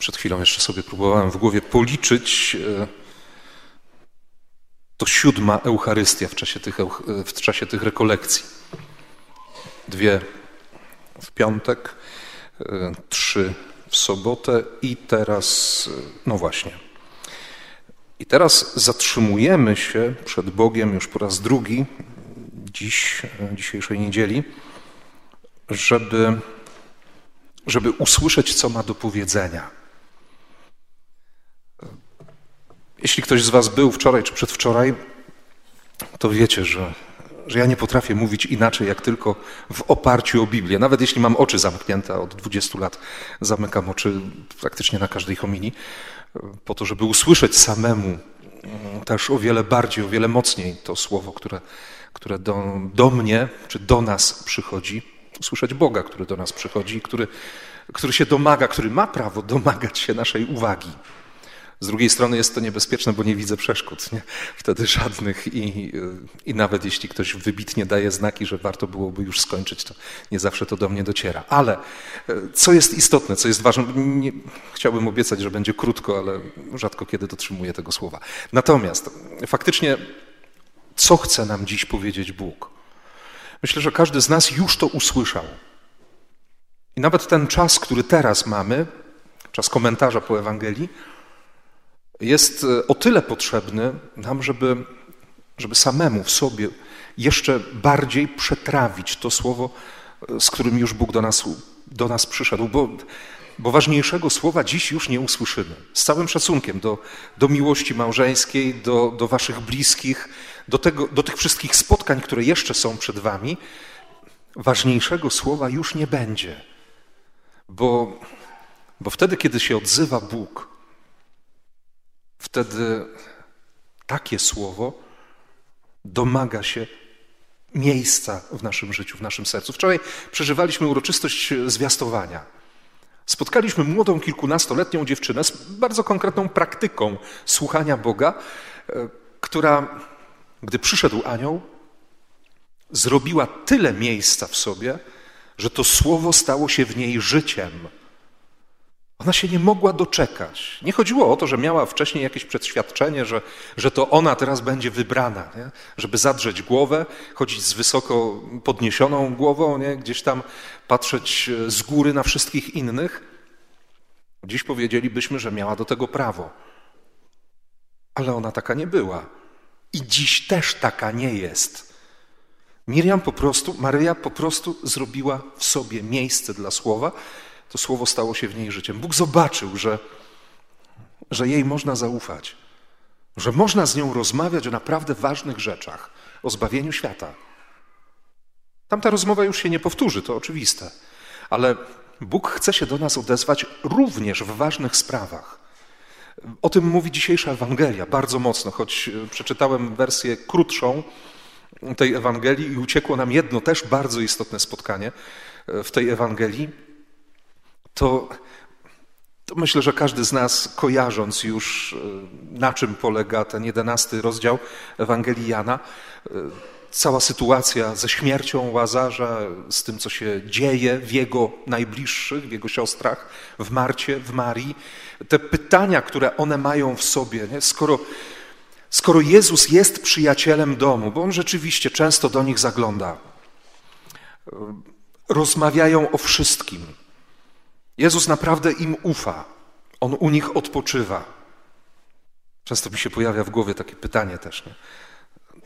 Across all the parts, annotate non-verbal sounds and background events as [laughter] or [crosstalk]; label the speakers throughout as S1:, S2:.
S1: Przed chwilą jeszcze sobie próbowałem w głowie policzyć. E, to siódma Eucharystia w czasie tych, w czasie tych rekolekcji. Dwie w piątek, e, trzy w sobotę i teraz, e, no właśnie. I teraz zatrzymujemy się przed Bogiem już po raz drugi, dziś, dzisiejszej niedzieli, żeby, żeby usłyszeć, co ma do powiedzenia. Jeśli ktoś z Was był wczoraj czy przedwczoraj, to wiecie, że, że ja nie potrafię mówić inaczej, jak tylko w oparciu o Biblię. Nawet jeśli mam oczy zamknięte, od 20 lat zamykam oczy praktycznie na każdej homilii, po to, żeby usłyszeć samemu mm, też o wiele bardziej, o wiele mocniej to słowo, które, które do, do mnie czy do nas przychodzi. Usłyszeć Boga, który do nas przychodzi, który, który się domaga, który ma prawo domagać się naszej uwagi. Z drugiej strony jest to niebezpieczne, bo nie widzę przeszkód, nie? wtedy żadnych i, i nawet jeśli ktoś wybitnie daje znaki, że warto byłoby już skończyć, to nie zawsze to do mnie dociera. Ale e, co jest istotne, co jest ważne, nie, chciałbym obiecać, że będzie krótko, ale rzadko kiedy dotrzymuję tego słowa. Natomiast faktycznie, co chce nam dziś powiedzieć Bóg? Myślę, że każdy z nas już to usłyszał. I nawet ten czas, który teraz mamy, czas komentarza po Ewangelii, jest e, o tyle potrzebny nam, żeby, żeby samemu w sobie jeszcze bardziej przetrawić to słowo, e, z którym już Bóg do nas, do nas przyszedł, bo, bo ważniejszego słowa dziś już nie usłyszymy. Z całym szacunkiem do, do miłości małżeńskiej, do, do waszych bliskich, do, tego, do tych wszystkich spotkań, które jeszcze są przed wami, ważniejszego słowa już nie będzie. Bo, bo wtedy, kiedy się odzywa Bóg, wtedy takie słowo domaga się miejsca w naszym życiu, w naszym sercu. Wczoraj przeżywaliśmy uroczystość zwiastowania. Spotkaliśmy młodą, kilkunastoletnią dziewczynę z bardzo konkretną praktyką słuchania Boga, e, która, gdy przyszedł anioł, zrobiła tyle miejsca w sobie, że to słowo stało się w niej życiem. Ona się nie mogła doczekać. Nie chodziło o to, że miała wcześniej jakieś przeświadczenie, że, że to ona teraz będzie wybrana, nie? żeby zadrzeć głowę, chodzić z wysoko podniesioną głową, nie? gdzieś tam patrzeć z góry na wszystkich innych. Dziś powiedzielibyśmy, że miała do tego prawo. Ale ona taka nie była. I dziś też taka nie jest. Miriam po prostu, Maryja po prostu zrobiła w sobie miejsce dla słowa to słowo stało się w niej życiem. Bóg zobaczył, że, że jej można zaufać, że można z nią rozmawiać o naprawdę ważnych rzeczach, o zbawieniu świata. Tamta rozmowa już się nie powtórzy, to oczywiste, ale Bóg chce się do nas odezwać również w ważnych sprawach. O tym mówi dzisiejsza Ewangelia bardzo mocno, choć przeczytałem wersję krótszą tej Ewangelii i uciekło nam jedno też bardzo istotne spotkanie w tej Ewangelii to, to myślę, że każdy z nas, kojarząc już, e, na czym polega ten jedenasty rozdział Ewangelii Jana, e, cała sytuacja ze śmiercią Łazarza, z tym, co się dzieje w jego najbliższych, w jego siostrach, w Marcie, w Marii, te pytania, które one mają w sobie, nie? skoro skoro Jezus jest przyjacielem domu, bo on rzeczywiście często do nich zagląda, e, rozmawiają o wszystkim. Jezus naprawdę im ufa. On u nich odpoczywa. Często mi się pojawia w głowie takie pytanie też. Nie?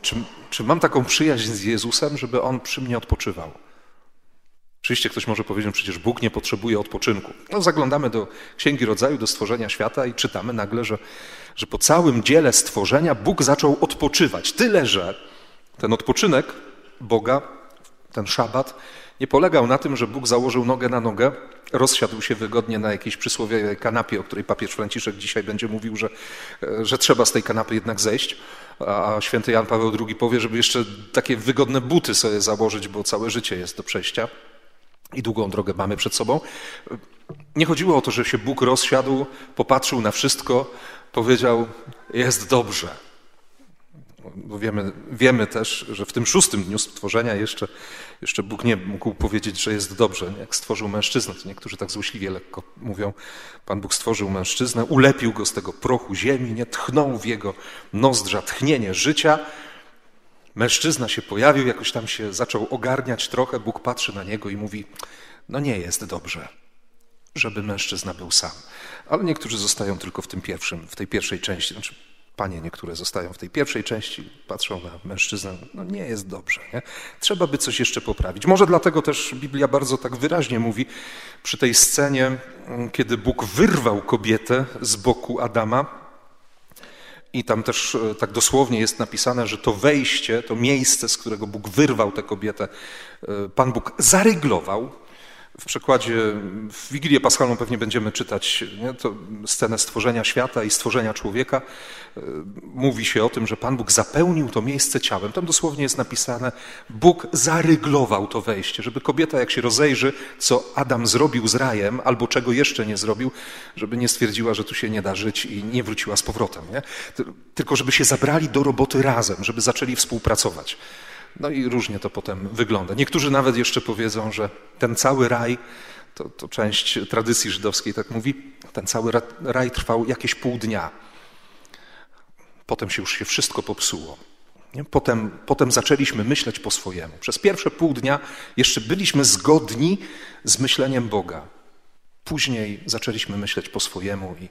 S1: Czy, czy mam taką przyjaźń z Jezusem, żeby On przy mnie odpoczywał? Oczywiście ktoś może powiedzieć, przecież Bóg nie potrzebuje odpoczynku. No, zaglądamy do Księgi Rodzaju, do stworzenia świata i czytamy nagle, że, że po całym dziele stworzenia Bóg zaczął odpoczywać. Tyle, że ten odpoczynek Boga, ten szabat, nie polegał na tym, że Bóg założył nogę na nogę, rozsiadł się wygodnie na jakiejś przysłowiowej kanapie, o której papież Franciszek dzisiaj będzie mówił, że, że trzeba z tej kanapy jednak zejść, a święty Jan Paweł II powie, żeby jeszcze takie wygodne buty sobie założyć, bo całe życie jest do przejścia i długą drogę mamy przed sobą. Nie chodziło o to, że się Bóg rozsiadł, popatrzył na wszystko, powiedział: Jest dobrze. Bo wiemy, wiemy też, że w tym szóstym dniu stworzenia jeszcze, jeszcze Bóg nie mógł powiedzieć, że jest dobrze. Jak stworzył mężczyznę, to niektórzy tak złośliwie lekko mówią, Pan Bóg stworzył mężczyznę, ulepił go z tego prochu ziemi, nie tchnął w jego nozdrza tchnienie życia. Mężczyzna się pojawił, jakoś tam się zaczął ogarniać trochę, Bóg patrzy na niego i mówi, no nie jest dobrze, żeby mężczyzna był sam. Ale niektórzy zostają tylko w tym pierwszym, w tej pierwszej części, znaczy panie niektóre zostają w tej pierwszej części, patrzą na mężczyznę, no nie jest dobrze, nie? Trzeba by coś jeszcze poprawić. Może dlatego też Biblia bardzo tak wyraźnie mówi przy tej scenie, mm, kiedy Bóg wyrwał kobietę z boku Adama, i tam też e, tak dosłownie jest napisane, że to wejście, to miejsce, z którego Bóg wyrwał tę kobietę, e, Pan Bóg zaryglował, w przekładzie, w Wigilię Paschalną pewnie będziemy czytać nie, to scenę stworzenia świata i stworzenia człowieka. E, mówi się o tym, że Pan Bóg zapełnił to miejsce ciałem. Tam dosłownie jest napisane, Bóg zaryglował to wejście, żeby kobieta jak się rozejrzy, co Adam zrobił z rajem, albo czego jeszcze nie zrobił, żeby nie stwierdziła, że tu się nie da żyć i nie wróciła z powrotem. Nie? Tylko żeby się zabrali do roboty razem, żeby zaczęli współpracować. No i różnie to potem wygląda. Niektórzy nawet jeszcze powiedzą, że ten cały raj, to, to część tradycji żydowskiej tak mówi, ten cały raj trwał jakieś pół dnia. Potem się już się wszystko popsuło. Potem, potem zaczęliśmy myśleć po swojemu. Przez pierwsze pół dnia jeszcze byliśmy zgodni z myśleniem Boga. Później zaczęliśmy myśleć po swojemu i,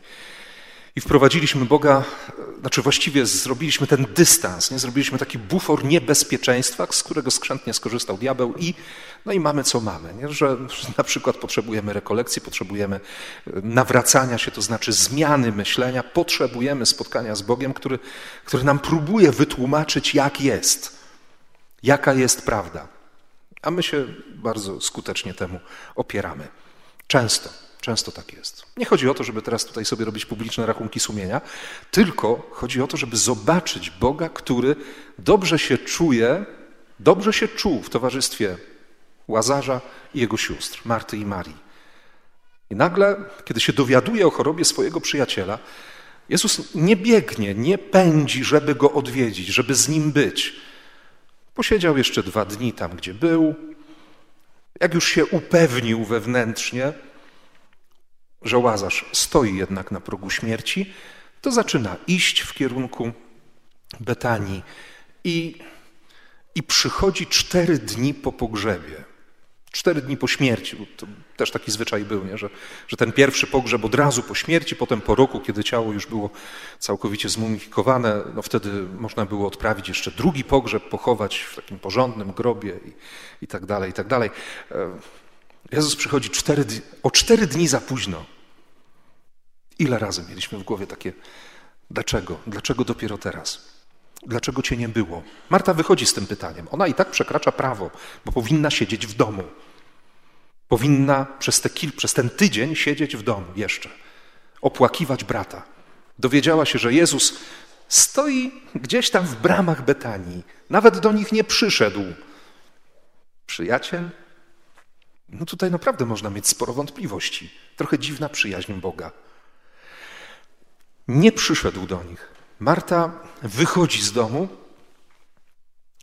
S1: i wprowadziliśmy Boga, znaczy właściwie zrobiliśmy ten dystans, nie? zrobiliśmy taki bufor niebezpieczeństwa, z którego skrzętnie skorzystał diabeł i, no i mamy co mamy. Nie? Że [laughs] na przykład potrzebujemy rekolekcji, potrzebujemy e, nawracania się, to znaczy zmiany myślenia, potrzebujemy spotkania z Bogiem, który, który nam próbuje wytłumaczyć, jak jest, jaka jest prawda. A my się bardzo skutecznie temu opieramy. Często. Często tak jest. Nie chodzi o to, żeby teraz tutaj sobie robić publiczne rachunki sumienia, tylko chodzi o to, żeby zobaczyć Boga, który dobrze się czuje, dobrze się czuł w towarzystwie Łazarza i jego sióstr, Marty i Marii. I nagle, kiedy się dowiaduje o chorobie swojego przyjaciela, Jezus nie biegnie, nie pędzi, żeby go odwiedzić, żeby z nim być. Posiedział jeszcze dwa dni tam, gdzie był. Jak już się upewnił wewnętrznie, że Łazarz stoi jednak na progu śmierci, to zaczyna iść w kierunku Betanii i, i przychodzi cztery dni po pogrzebie. Cztery dni po śmierci, bo to też taki zwyczaj był, nie? Że, że ten pierwszy pogrzeb od razu po śmierci, potem po roku, kiedy ciało już było całkowicie zmumifikowane, no wtedy można było odprawić jeszcze drugi pogrzeb, pochować w takim porządnym grobie i, i tak dalej, i tak dalej. E, Jezus przychodzi cztery, o cztery dni za późno. Ile razy mieliśmy w głowie takie, dlaczego? Dlaczego dopiero teraz? Dlaczego cię nie było? Marta wychodzi z tym pytaniem. Ona i tak przekracza prawo, bo powinna siedzieć w domu. Powinna przez, te kil, przez ten tydzień siedzieć w domu jeszcze, opłakiwać brata. Dowiedziała się, że Jezus stoi gdzieś tam w bramach Betanii, nawet do nich nie przyszedł. Przyjaciel? No tutaj naprawdę można mieć sporo wątpliwości. Trochę dziwna przyjaźń Boga nie przyszedł do nich. Marta wychodzi z domu.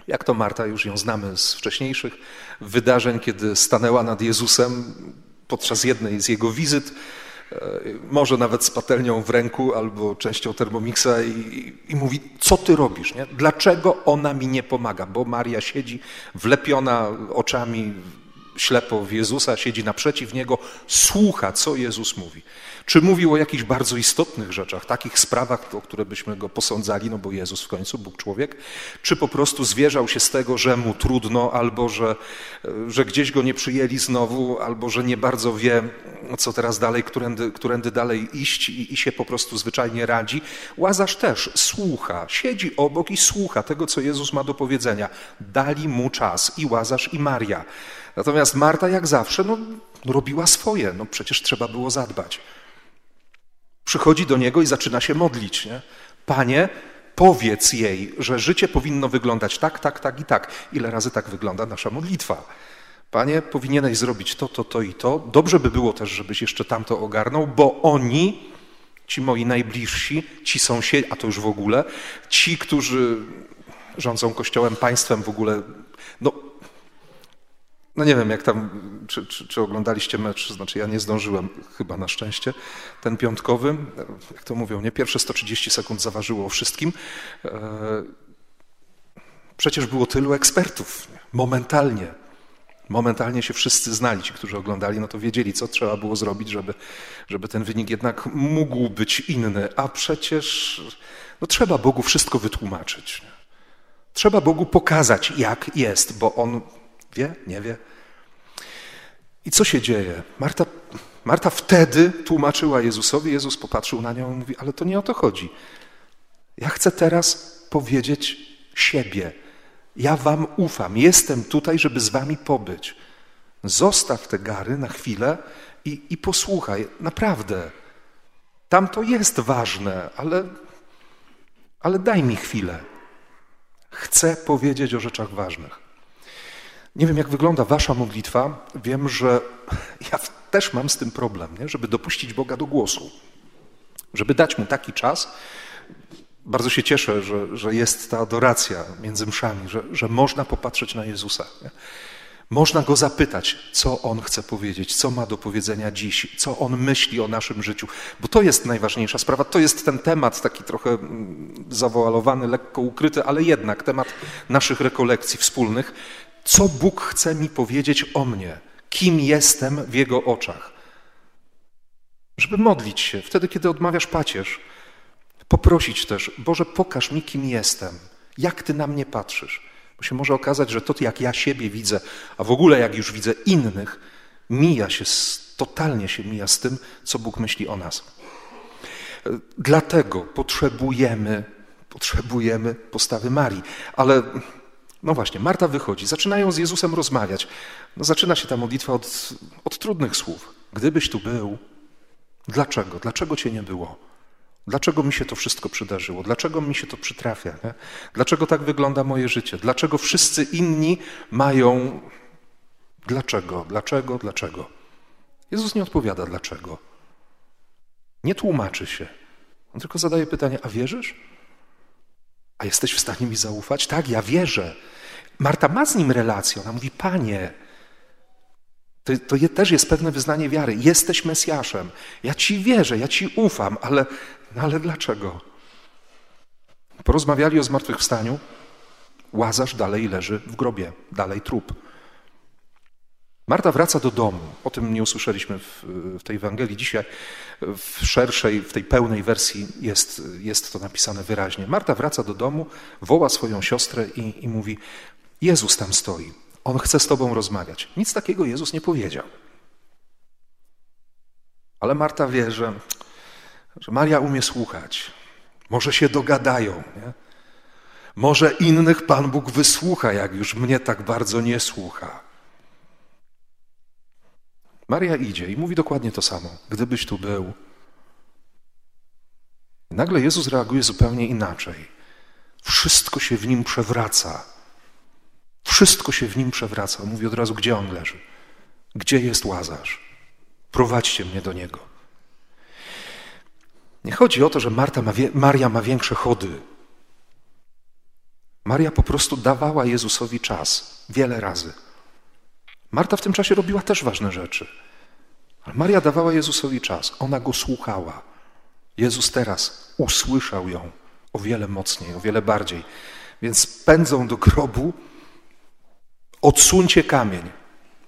S1: Jak to Marta, już ją znamy z wcześniejszych wydarzeń, kiedy stanęła nad Jezusem podczas jednej z jego wizyt, e, może nawet z patelnią w ręku albo częścią termomixa i, i, mówi, co ty robisz? Nie? Dlaczego ona mi nie pomaga? Bo Maria siedzi wlepiona oczami ślepo w Jezusa, siedzi naprzeciw Niego, słucha, co Jezus mówi. Czy mówił o jakichś bardzo istotnych rzeczach, takich sprawach, o które byśmy go posądzali, no bo Jezus w końcu, Bóg człowiek, czy po prostu zwierzał się z tego, że mu trudno, albo że, że gdzieś go nie przyjęli znowu, albo że nie bardzo wie, co teraz dalej, którędy, którędy dalej iść i, i się po prostu zwyczajnie radzi. Łazarz też słucha, siedzi obok i słucha tego, co Jezus ma do powiedzenia. Dali mu czas i Łazarz, i Maria. Natomiast Marta, jak zawsze, no, robiła swoje, no przecież trzeba było zadbać. Przychodzi do niego i zaczyna się modlić. Nie? Panie, powiedz jej, że życie powinno wyglądać tak, tak, tak i tak. Ile razy tak wygląda nasza modlitwa? Panie, powinieneś zrobić to, to, to i to. Dobrze by było też, żebyś jeszcze tamto ogarnął, bo oni, ci moi najbliżsi, ci sąsiedzi, a to już w ogóle, ci, którzy rządzą kościołem, państwem w ogóle. No, no nie wiem, jak tam, czy, czy, czy, oglądaliście mecz, znaczy ja nie zdążyłem chyba na szczęście, ten piątkowy, jak to mówią, nie? Pierwsze 130 sekund zaważyło o wszystkim. E, przecież było tylu ekspertów, momentalnie. Momentalnie się wszyscy znali, ci, którzy oglądali, no to wiedzieli, co trzeba było zrobić, żeby, żeby ten wynik jednak mógł być inny. A przecież no, trzeba Bogu wszystko wytłumaczyć. Trzeba Bogu pokazać, jak jest, bo On wie, nie wie. I co się dzieje? Marta, Marta wtedy tłumaczyła Jezusowi, Jezus popatrzył na nią i mówi, ale to nie o to chodzi. Ja chcę teraz powiedzieć siebie. Ja wam ufam, jestem tutaj, żeby z wami pobyć. Zostaw te gary na chwilę i, i posłuchaj, naprawdę. Tam to jest ważne, ale, ale daj mi chwilę. Chcę powiedzieć o rzeczach ważnych. Nie wiem, jak wygląda Wasza modlitwa. Wiem, że [laughs] ja też mam z tym problem, nie? żeby dopuścić Boga do głosu, żeby dać mu taki czas. Bardzo się cieszę, że, że jest ta adoracja między mszami, że, że można popatrzeć na Jezusa. Nie? Można go zapytać, co on chce powiedzieć, co ma do powiedzenia dziś, co on myśli o naszym życiu, bo to jest najważniejsza sprawa. To jest ten temat taki trochę mm, zawoalowany, lekko ukryty, ale jednak temat naszych rekolekcji wspólnych. Co Bóg chce mi powiedzieć o mnie? Kim jestem w Jego oczach? Żeby modlić się wtedy, kiedy odmawiasz pacierz, poprosić też, Boże, pokaż mi, kim jestem, jak Ty na mnie patrzysz. Bo się może okazać, że to, jak ja siebie widzę, a w ogóle jak już widzę innych, mija się, totalnie się mija z tym, co Bóg myśli o nas. Dlatego potrzebujemy, potrzebujemy postawy Marii. Ale no właśnie, Marta wychodzi, zaczynają z Jezusem rozmawiać. No zaczyna się ta modlitwa od, od trudnych słów. Gdybyś tu był, dlaczego? Dlaczego cię nie było? Dlaczego mi się to wszystko przydarzyło? Dlaczego mi się to przytrafia? Nie? Dlaczego tak wygląda moje życie? Dlaczego wszyscy inni mają. Dlaczego? Dlaczego? Dlaczego? Jezus nie odpowiada dlaczego. Nie tłumaczy się. On tylko zadaje pytanie: A wierzysz? A jesteś w stanie mi zaufać? Tak, ja wierzę. Marta ma z nim relację. Ona mówi: Panie, to, to je, też jest pewne wyznanie wiary. Jesteś Mesjaszem. Ja ci wierzę, ja ci ufam, ale, no ale dlaczego? Porozmawiali o zmartwychwstaniu. Łazarz dalej leży w grobie, dalej trup. Marta wraca do domu. O tym nie usłyszeliśmy w, w, tej Ewangelii dzisiaj. W szerszej, w tej pełnej wersji jest, jest to napisane wyraźnie. Marta wraca do domu, woła swoją siostrę i, i mówi: Jezus tam stoi. On chce z tobą rozmawiać. Nic takiego Jezus nie powiedział. Ale Marta wie, że, że Maria umie słuchać. Może się dogadają. Nie? Może innych Pan Bóg wysłucha, jak już mnie tak bardzo nie słucha. Maria idzie i mówi dokładnie to samo. Gdybyś tu był. nagle Jezus reaguje zupełnie inaczej. Wszystko się w nim przewraca. Wszystko się w nim przewraca. Mówi od razu, gdzie on leży. Gdzie jest łazarz? Prowadźcie mnie do niego. Nie chodzi o to, że Marta ma Maria ma większe chody. Maria po prostu dawała Jezusowi czas wiele razy. Marta w tym czasie robiła też ważne rzeczy. Ale Maria dawała Jezusowi czas. Ona go słuchała. Jezus teraz usłyszał ją o wiele mocniej, o wiele bardziej. Więc pędzą do grobu Odsuńcie kamień.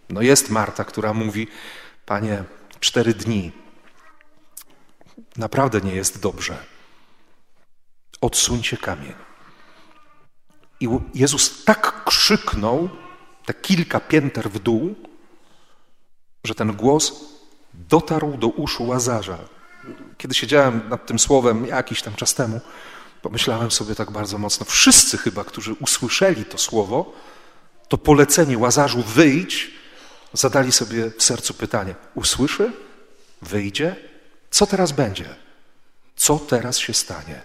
S1: No jest Marta, która mówi, panie, cztery dni. Naprawdę nie jest dobrze. Odsuńcie kamień. I Jezus tak krzyknął, te kilka pięter w dół, że ten głos dotarł do uszu Łazarza. Kiedy siedziałem nad tym słowem jakiś tam czas temu, pomyślałem sobie tak bardzo mocno, wszyscy chyba, którzy usłyszeli to słowo, to polecenie Łazarzu wyjdź, zadali sobie w sercu pytanie: usłyszy? Wyjdzie? Co teraz będzie? Co teraz się stanie?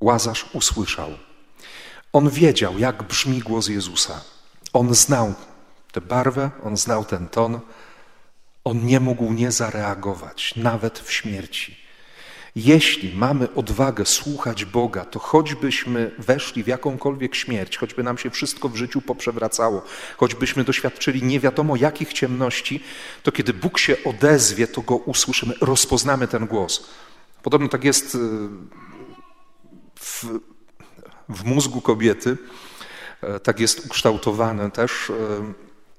S1: Łazarz usłyszał. On wiedział, jak brzmi głos Jezusa. On znał tę barwę, on znał ten ton. On nie mógł nie zareagować, nawet w śmierci. Jeśli mamy odwagę słuchać Boga, to choćbyśmy weszli w jakąkolwiek śmierć, choćby nam się wszystko w życiu poprzewracało, choćbyśmy doświadczyli nie wiadomo jakich ciemności, to kiedy Bóg się odezwie, to go usłyszymy, rozpoznamy ten głos. Podobno tak jest y, w, w mózgu kobiety, tak jest ukształtowany też e,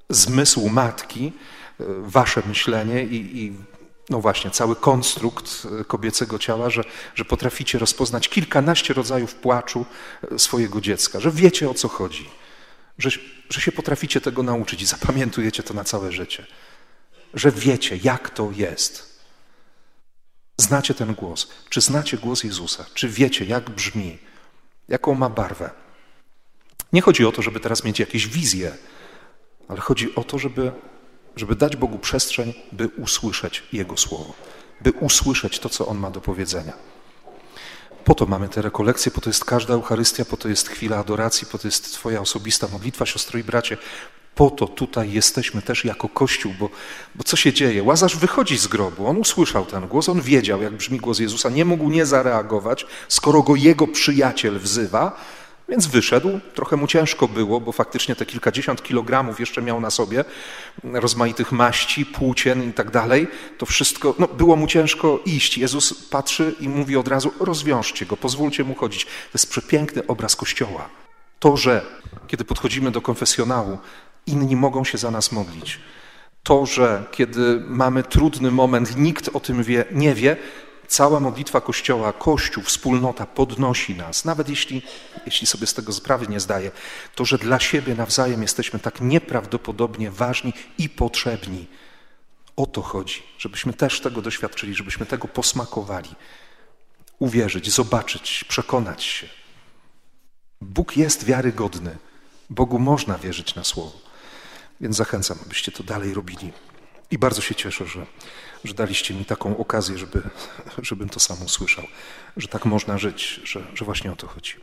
S1: zmysł matki, e, wasze myślenie i, i no właśnie, cały konstrukt kobiecego ciała, że, że potraficie rozpoznać kilkanaście rodzajów płaczu swojego dziecka, że wiecie o co chodzi, że, że się potraficie tego nauczyć i zapamiętujecie to na całe życie, że wiecie, jak to jest. Znacie ten głos. Czy znacie głos Jezusa? Czy wiecie, jak brzmi? Jaką ma barwę? Nie chodzi o to, żeby teraz mieć jakieś wizje, ale chodzi o to, żeby, żeby dać Bogu przestrzeń, by usłyszeć Jego słowo, by usłyszeć to, co On ma do powiedzenia. Po to mamy te rekolekcje, po to jest każda Eucharystia, po to jest chwila adoracji, po to jest Twoja osobista modlitwa, siostro i bracie. Po to tutaj jesteśmy też jako Kościół, bo, bo co się dzieje? Łazarz wychodzi z grobu, on usłyszał ten głos, on wiedział, jak brzmi głos Jezusa, nie mógł nie zareagować, skoro go jego przyjaciel wzywa, więc wyszedł, trochę mu ciężko było, bo faktycznie te kilkadziesiąt kilogramów jeszcze miał na sobie, rozmaitych maści, płócien i tak dalej. To wszystko, no było mu ciężko iść. Jezus patrzy i mówi od razu, rozwiążcie go, pozwólcie mu chodzić. To jest przepiękny obraz Kościoła. To, że kiedy podchodzimy do konfesjonału, inni mogą się za nas modlić. To, że kiedy mamy trudny moment, nikt o tym wie, nie wie, cała modlitwa Kościoła, Kościół, wspólnota podnosi nas, nawet jeśli, jeśli sobie z tego sprawy nie zdaje, to, że dla siebie nawzajem jesteśmy tak nieprawdopodobnie ważni i potrzebni. O to chodzi, żebyśmy też tego doświadczyli, żebyśmy tego posmakowali. Uwierzyć, zobaczyć, przekonać się. Bóg jest wiarygodny. Bogu można wierzyć na słowo. Więc zachęcam, abyście to dalej robili. I bardzo się cieszę, że, że daliście mi taką okazję, żeby, żebym to samo usłyszał, że tak można żyć, że, że właśnie o to chodzi.